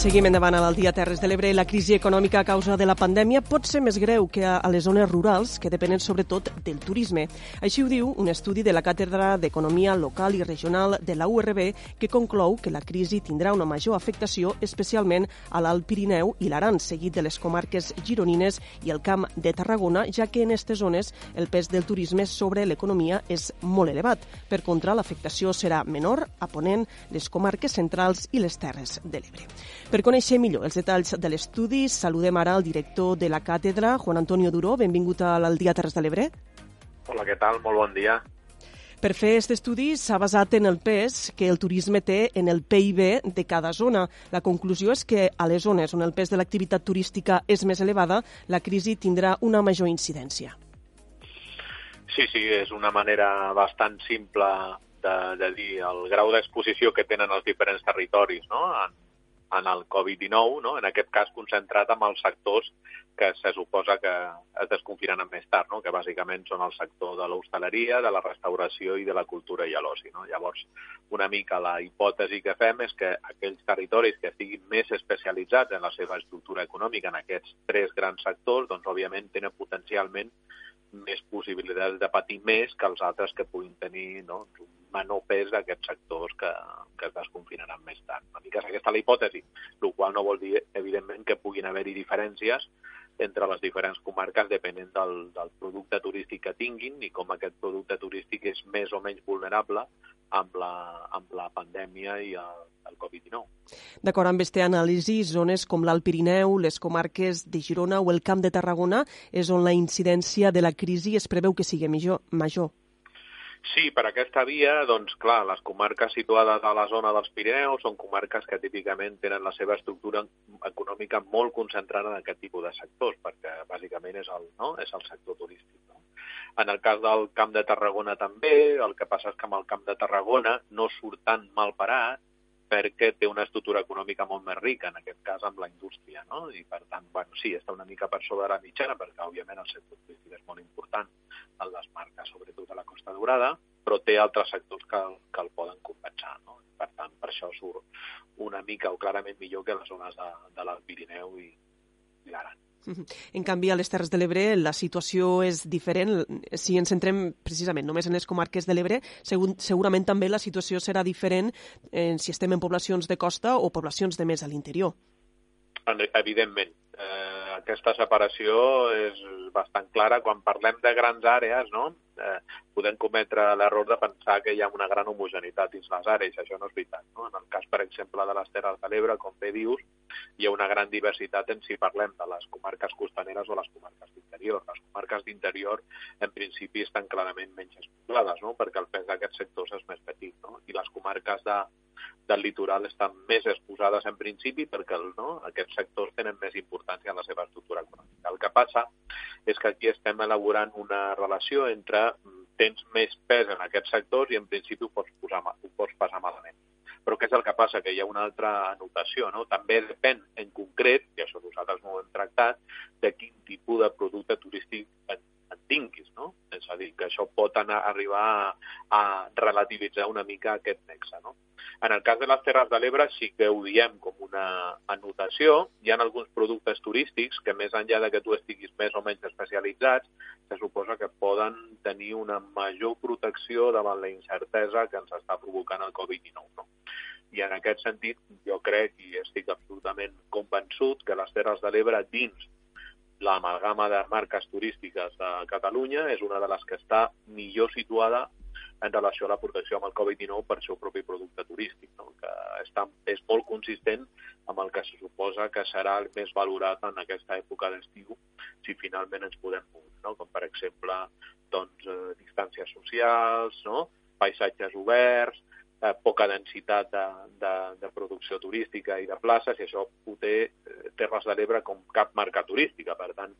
Seguim endavant al dia Terres de l'Ebre. La crisi econòmica a causa de la pandèmia pot ser més greu que a les zones rurals, que depenen sobretot del turisme. Així ho diu un estudi de la Càtedra d'Economia Local i Regional de la URB que conclou que la crisi tindrà una major afectació especialment a l'Alt Pirineu i l'Aran, seguit de les comarques gironines i el Camp de Tarragona, ja que en aquestes zones el pes del turisme sobre l'economia és molt elevat. Per contra, l'afectació serà menor a Ponent, les comarques centrals i les Terres de l'Ebre. Per conèixer millor els detalls de l'estudi, saludem ara el director de la càtedra, Juan Antonio Duró. Benvingut al Dia Terres de l'Ebre. Hola, què tal? Molt bon dia. Per fer aquest estudi s'ha basat en el pes que el turisme té en el PIB de cada zona. La conclusió és que a les zones on el pes de l'activitat turística és més elevada, la crisi tindrà una major incidència. Sí, sí, és una manera bastant simple de, de dir el grau d'exposició que tenen els diferents territoris no? en, en el Covid-19, no? en aquest cas concentrat amb els sectors que se suposa que es desconfinaran més tard, no? que bàsicament són el sector de l'hostaleria, de la restauració i de la cultura i l'oci. No? Llavors, una mica la hipòtesi que fem és que aquells territoris que estiguin més especialitzats en la seva estructura econòmica en aquests tres grans sectors, doncs òbviament tenen potencialment més possibilitats de patir més que els altres que puguin tenir no, un menor pes d'aquests sectors que, que es desconfinaran més tard. Una mica és aquesta la hipòtesi, el qual no vol dir, evidentment, que puguin haver-hi diferències entre les diferents comarques depenent del, del producte turístic que tinguin i com aquest producte turístic és més o menys vulnerable amb la, amb la pandèmia i el, el Covid-19. D'acord amb aquesta anàlisi, zones com l'Alt Pirineu, les comarques de Girona o el Camp de Tarragona és on la incidència de la crisi es preveu que sigui major. major. Sí, per aquesta via, doncs clar, les comarques situades a la zona dels Pirineus són comarques que típicament tenen la seva estructura econòmica molt concentrada en aquest tipus de sectors, perquè bàsicament és el, no? és el sector turístic. No? En el cas del Camp de Tarragona també, el que passa és que amb el Camp de Tarragona no surt tan mal parat, perquè té una estructura econòmica molt més rica, en aquest cas amb la indústria, no? I per tant, bueno, sí, està una mica per sobre la mitjana, perquè òbviament el sector turístic és molt important en les marques, sobretot a la Costa Daurada, però té altres sectors que, que el poden compensar, no? Per tant, per això surt una mica o clarament millor que les zones de, de l'Alt Pirineu i, i l'Aran. En canvi, a les Terres de l'Ebre la situació és diferent. Si ens centrem precisament només en les comarques de l'Ebre, segurament també la situació serà diferent eh, si estem en poblacions de costa o poblacions de més a l'interior. Evidentment. Eh, aquesta separació és bastant clara. Quan parlem de grans àrees, no? eh, podem cometre l'error de pensar que hi ha una gran homogeneïtat dins les àrees. Això no és veritat. No? En el cas, per exemple, de les Terres de l'Ebre, com bé dius, hi ha una gran diversitat en si parlem de les comarques costaneres o les comarques d'interior. Les comarques d'interior, en principi, estan clarament menys expoblades, no? perquè el pes d'aquests sectors és més petit. No? I les comarques de, del litoral estan més exposades en principi perquè no, aquests sectors tenen més importància en la seva estructura econòmica. El que passa és que aquí estem elaborant una relació entre mm, tens més pes en aquests sectors i en principi ho pots, posar, ho pots passar malament. Però què és el que passa? Que hi ha una altra anotació, no? També depèn en concret, i això nosaltres no ho hem tractat, de quin tipus de producte turístic en, en tinguis, no? És a dir, que això pot anar, arribar a, a relativitzar una mica aquest nexe, no? En el cas de les Terres de l'Ebre sí que ho diem com una anotació. Hi ha alguns productes turístics que més enllà de que tu estiguis més o menys especialitzats, se suposa que poden tenir una major protecció davant la incertesa que ens està provocant el Covid-19. No? I en aquest sentit jo crec i estic absolutament convençut que les Terres de l'Ebre dins l'amalgama de marques turístiques de Catalunya és una de les que està millor situada en relació a la protecció amb el Covid-19 per seu propi producte turístic, no? que està, és molt consistent amb el que se suposa que serà el més valorat en aquesta època d'estiu si finalment ens podem moure, no? com per exemple doncs, eh, distàncies socials, no? paisatges oberts, eh, poca densitat de, de, de producció turística i de places, i això ho té eh, Terres de l'Ebre com cap marca turística. Per tant,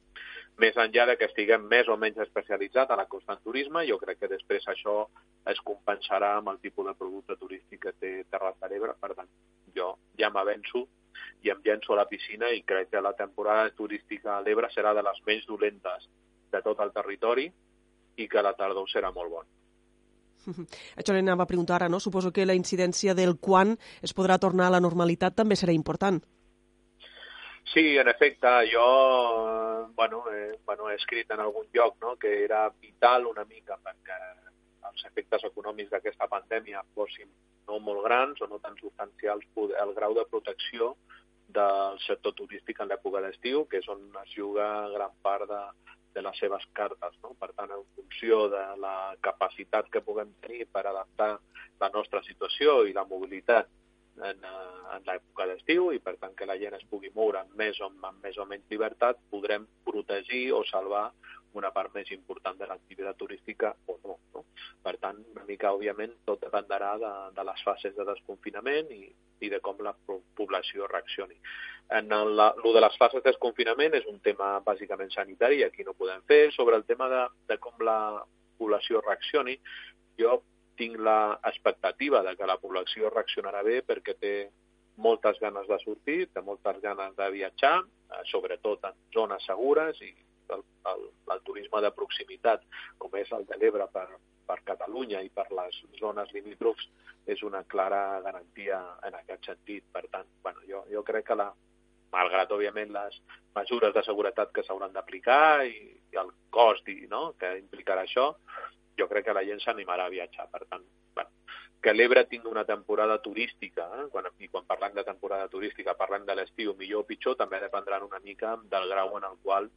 més enllà de que estiguem més o menys especialitzat a la costa en turisme, jo crec que després això es compensarà amb el tipus de producte turístic que té Terres de l'Ebre. Per tant, jo ja m'avenço i em llenço a la piscina i crec que la temporada turística a l'Ebre serà de les menys dolentes de tot el territori i que la tardor serà molt bona. Això li anava a preguntar ara, no? Suposo que la incidència del quan es podrà tornar a la normalitat també serà important. Sí, en efecte, jo bueno, eh, bueno, he escrit en algun lloc no, que era vital una mica perquè els efectes econòmics d'aquesta pandèmia fossin no molt grans o no tan substancials el grau de protecció del sector turístic en l'època d'estiu, que és on es juga gran part de, de les seves cartes. No? Per tant, en funció de la capacitat que puguem tenir per adaptar la nostra situació i la mobilitat en, eh, en l'època d'estiu i per tant que la gent es pugui moure amb més, o, amb més o menys llibertat, podrem protegir o salvar una part més important de l'activitat turística o no, no. Per tant, una mica, òbviament, tot dependrà de, de les fases de desconfinament i, i de com la població reaccioni. En el, el de les fases de desconfinament és un tema bàsicament sanitari, aquí no podem fer. Sobre el tema de, de com la població reaccioni, jo tinc l'expectativa de que la població reaccionarà bé perquè té moltes ganes de sortir, té moltes ganes de viatjar, eh, sobretot en zones segures i el, el, el turisme de proximitat, com és el de l'Ebre per, per Catalunya i per les zones limítrofs, és una clara garantia en aquest sentit. Per tant, bueno, jo, jo crec que la, malgrat, òbviament, les mesures de seguretat que s'hauran d'aplicar i, i el cost i, no, que implicarà això, jo crec que la gent s'animarà a viatjar. Per tant, bueno, que l'Ebre tingui una temporada turística, eh? quan, i quan parlem de temporada turística parlem de l'estiu, millor o pitjor, també dependrà una mica del grau en el qual,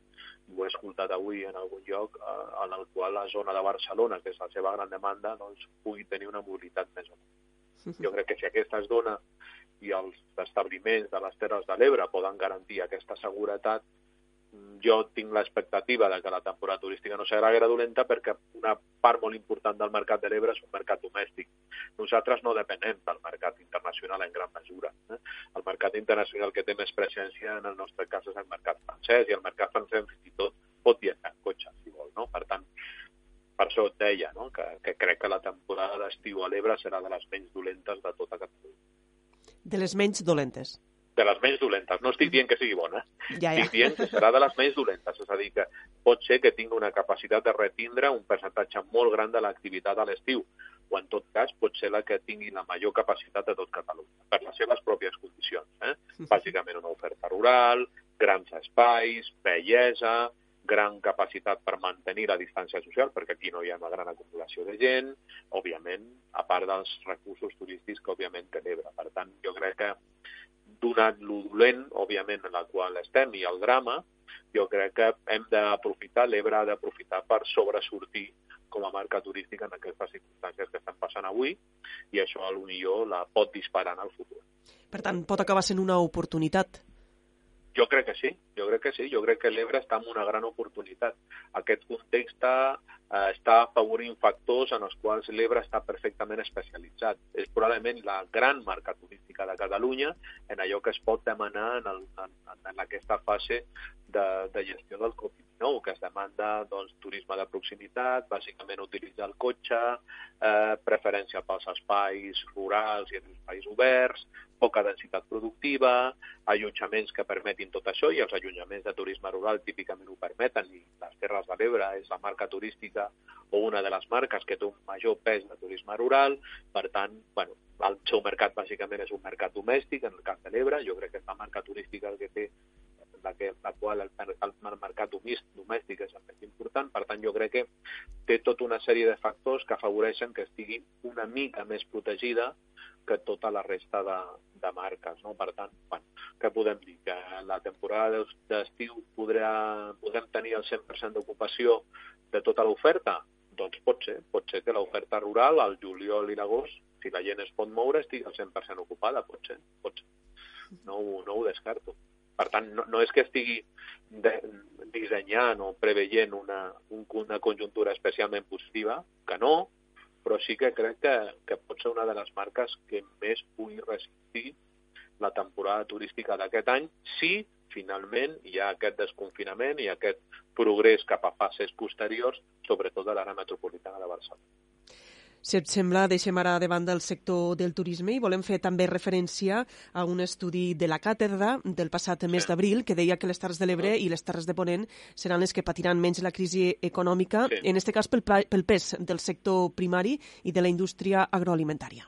ho he escoltat avui en algun lloc, eh, en el qual la zona de Barcelona, que és la seva gran demanda, doncs, pugui tenir una mobilitat més o menys. Jo crec que si aquesta es dona i els establiments de les Terres de l'Ebre poden garantir aquesta seguretat, jo tinc l'expectativa de que la temporada turística no serà gaire dolenta perquè una part molt important del mercat de l'Ebre és un mercat domèstic. Nosaltres no depenem del mercat internacional en gran mesura. Eh? El mercat internacional que té més presència en el nostre cas és el mercat francès i el mercat francès fins i tot pot viatjar en cotxe, si vol. No? Per tant, per això et deia no? que, que crec que la temporada d'estiu a l'Ebre serà de les menys dolentes de tota Catalunya. De les menys dolentes de les menys dolentes. No estic dient que sigui bona, ja, ja. estic dient que serà de les menys dolentes. És a dir, que pot ser que tingui una capacitat de retindre un percentatge molt gran de l'activitat a l'estiu, o en tot cas pot ser la que tingui la major capacitat de tot Catalunya, per les seves pròpies condicions. Eh? Bàsicament una oferta rural, grans espais, bellesa, gran capacitat per mantenir la distància social, perquè aquí no hi ha una gran acumulació de gent, òbviament, a part dels recursos turístics que òbviament té l'Ebre. Per tant, jo crec que donat lo dolent, òbviament, en la qual estem, i el drama, jo crec que hem d'aprofitar, l'Ebre ha d'aprofitar per sobresortir com a marca turística en aquestes circumstàncies que estan passant avui, i això a millor la pot disparar en el futur. Per tant, pot acabar sent una oportunitat jo crec que sí, jo crec que sí, jo crec que l'Ebre està en una gran oportunitat. Aquest context eh, està afavorint factors en els quals l'Ebre està perfectament especialitzat. És probablement la gran marca turística de Catalunya en allò que es pot demanar en, el, en, en aquesta fase de, de gestió del Covid-19, que es demanda doncs, turisme de proximitat, bàsicament utilitzar el cotxe, eh, preferència pels espais rurals i espais oberts, poca densitat productiva, allotjaments que permetin tot això i els allotjaments de turisme rural típicament ho permeten i les Terres de l'Ebre és la marca turística o una de les marques que té un major pes de turisme rural, per tant, bueno, el seu mercat bàsicament és un mercat domèstic en el cas de l'Ebre, jo crec que és la marca turística el que té la, que, la qual el, el, mercat domèstic és el més important. Per tant, jo crec que té tota una sèrie de factors que afavoreixen que estigui una mica més protegida que tota la resta de, de marques. No? Per tant, bueno, què podem dir? Que la temporada d'estiu podrem tenir el 100% d'ocupació de tota l'oferta? Doncs pot ser. Pot ser que l'oferta rural, al juliol i l'agost, si la gent es pot moure, estigui al 100% ocupada. Pot ser, pot ser. No, no ho descarto. Per tant, no, no és que estigui de, dissenyant o preveient una, una conjuntura especialment positiva, que no, però sí que crec que, que pot ser una de les marques que més pugui resistir la temporada turística d'aquest any si finalment hi ha aquest desconfinament i aquest progrés cap a fases posteriors, sobretot a l'àrea metropolitana de Barcelona. Si et sembla, deixem ara davant del sector del turisme i volem fer també referència a un estudi de la càtedra del passat mes d'abril que deia que les Terres de l'Ebre i les Terres de Ponent seran les que patiran menys la crisi econòmica, en aquest cas pel, pel pes del sector primari i de la indústria agroalimentària.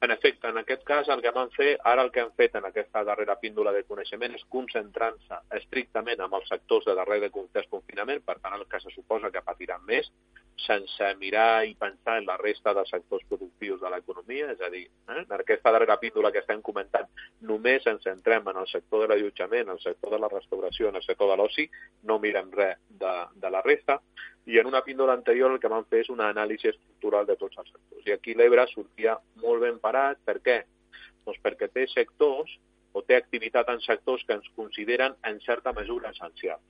En efecte, en aquest cas el que van fer, ara el que han fet en aquesta darrera píndola de coneixement és concentrant-se estrictament amb els sectors de darrer de desconfinament, per tant el que se suposa que patiran més, sense mirar i pensar en la resta de sectors productius de l'economia, és a dir, eh, en aquesta darrera píndola que estem comentant, només ens centrem en el sector de l'allotjament, el sector de la restauració, en el sector de l'oci, no mirem res de, de la resta, i en una píndola anterior el que vam fer és una anàlisi estructural de tots els sectors. I aquí l'Ebre sortia molt ben parat. Per què? Doncs perquè té sectors o té activitat en sectors que ens consideren en certa mesura essencials.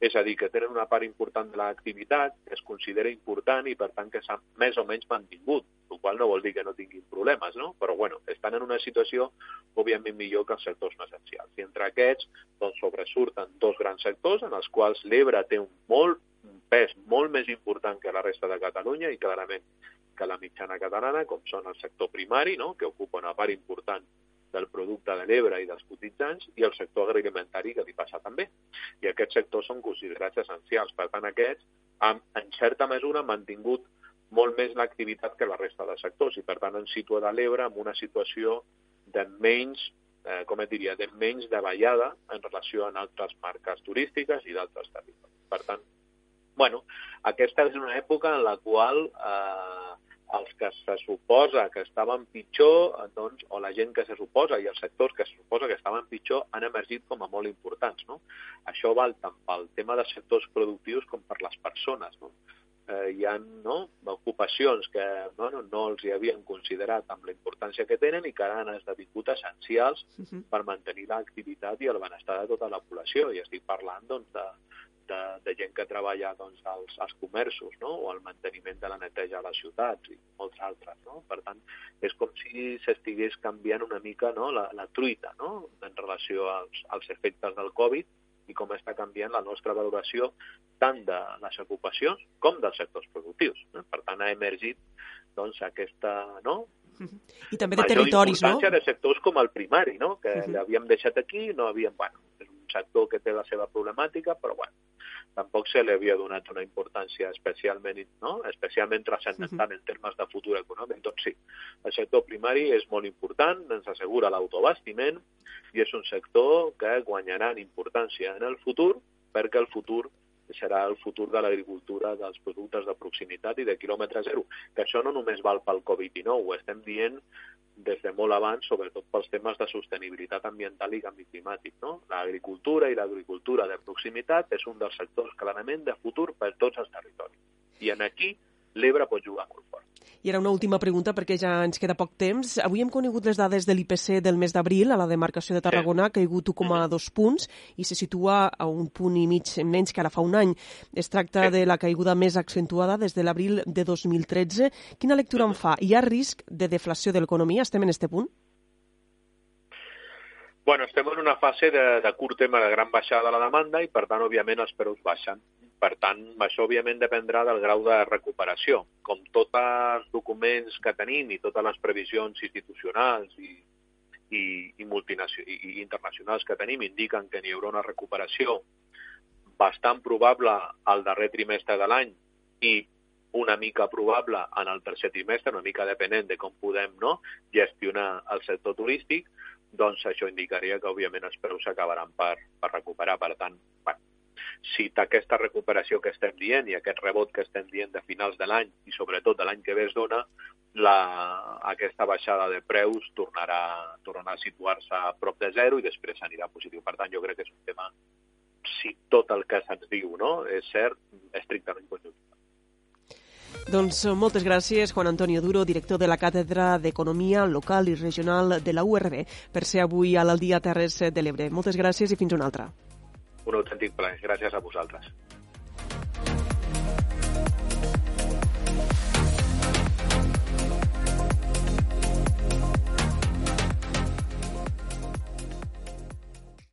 És a dir, que tenen una part important de l'activitat que es considera important i, per tant, que s'ha més o menys mantingut, el qual no vol dir que no tinguin problemes, no? Però, bueno, estan en una situació, òbviament, millor que els sectors no essencials. I entre aquests, doncs, sobresurten dos grans sectors en els quals l'Ebre té un molt un pes molt més important que la resta de Catalunya i clarament que la mitjana catalana, com són el sector primari, no? que ocupa una part important del producte de l'Ebre i dels cotitzants, i el sector agroalimentari, que li passa també. I aquests sectors són considerats essencials. Per tant, aquests, han, en certa mesura, mantingut molt més l'activitat que la resta de sectors i, per tant, ens situa de l'Ebre en una situació de menys eh, com et diria, de menys davallada en relació a altres marques turístiques i d'altres territoris. Per tant, bueno, aquesta és una època en la qual eh, els que se suposa que estaven pitjor, eh, doncs, o la gent que se suposa i els sectors que se suposa que estaven pitjor han emergit com a molt importants. No? Això val tant pel tema de sectors productius com per les persones. No? Eh, hi ha no, ocupacions que bueno, no els hi havien considerat amb la importància que tenen i que ara han esdevingut essencials uh -huh. per mantenir l'activitat i el benestar de tota la població. I estic parlant doncs, de, de, de gent que treballa doncs, als, als comerços no? o al manteniment de la neteja a les ciutats i molts altres. No? Per tant, és com si s'estigués canviant una mica no? la, la truita no? en relació als, als efectes del Covid i com està canviant la nostra valoració tant de les ocupacions com dels sectors productius. No? Per tant, ha emergit doncs, aquesta no? I també de territoris, no? de sectors com el primari, no? que uh -huh. l'havíem deixat aquí, no havíem... Bueno, és un sector que té la seva problemàtica, però bueno, tampoc se li havia donat una importància especialment, no? especialment transcendental uh -huh. en termes de futur econòmic. Doncs sí, el sector primari és molt important, ens assegura l'autobastiment i és un sector que guanyarà en importància en el futur perquè el futur serà el futur de l'agricultura dels productes de proximitat i de quilòmetre zero. Que això no només val pel Covid-19, ho estem dient des de molt abans, sobretot pels temes de sostenibilitat ambiental i canvi climàtic. No? L'agricultura i l'agricultura de proximitat és un dels sectors clarament de futur per tots els territoris. I en aquí l'Ebre pot jugar molt fort. I era una última pregunta perquè ja ens queda poc temps. Avui hem conegut les dades de l'IPC del mes d'abril a la demarcació de Tarragona, sí. ha caigut 1,2 punts i se situa a un punt i mig menys que ara fa un any. Es tracta de la caiguda més accentuada des de l'abril de 2013. Quina lectura en fa? Hi ha risc de deflació de l'economia? Estem en este punt? Bueno, estem en una fase de, de curt tema de gran baixada de la demanda i, per tant, òbviament, els preus baixen. Per tant, això òbviament dependrà del grau de recuperació. Com tots els documents que tenim i totes les previsions institucionals i, i, i, i, internacionals que tenim indiquen que n'hi haurà una recuperació bastant probable al darrer trimestre de l'any i una mica probable en el tercer trimestre, una mica depenent de com podem no, gestionar el sector turístic, doncs això indicaria que, òbviament, els preus s'acabaran per, per recuperar. Per tant, bueno, si aquesta recuperació que estem dient i aquest rebot que estem dient de finals de l'any i sobretot de l'any que ve es dona, la, aquesta baixada de preus tornarà, tornarà a situar-se a prop de zero i després anirà positiu. Per tant, jo crec que és un tema, si tot el que se'ns diu no, és cert, estrictament conjuntural. Doncs moltes gràcies, Juan Antonio Duro, director de la Càtedra d'Economia Local i Regional de la URB, per ser avui a l'Aldia Terres de l'Ebre. Moltes gràcies i fins una altra un autèntic plaer. Gràcies a vosaltres.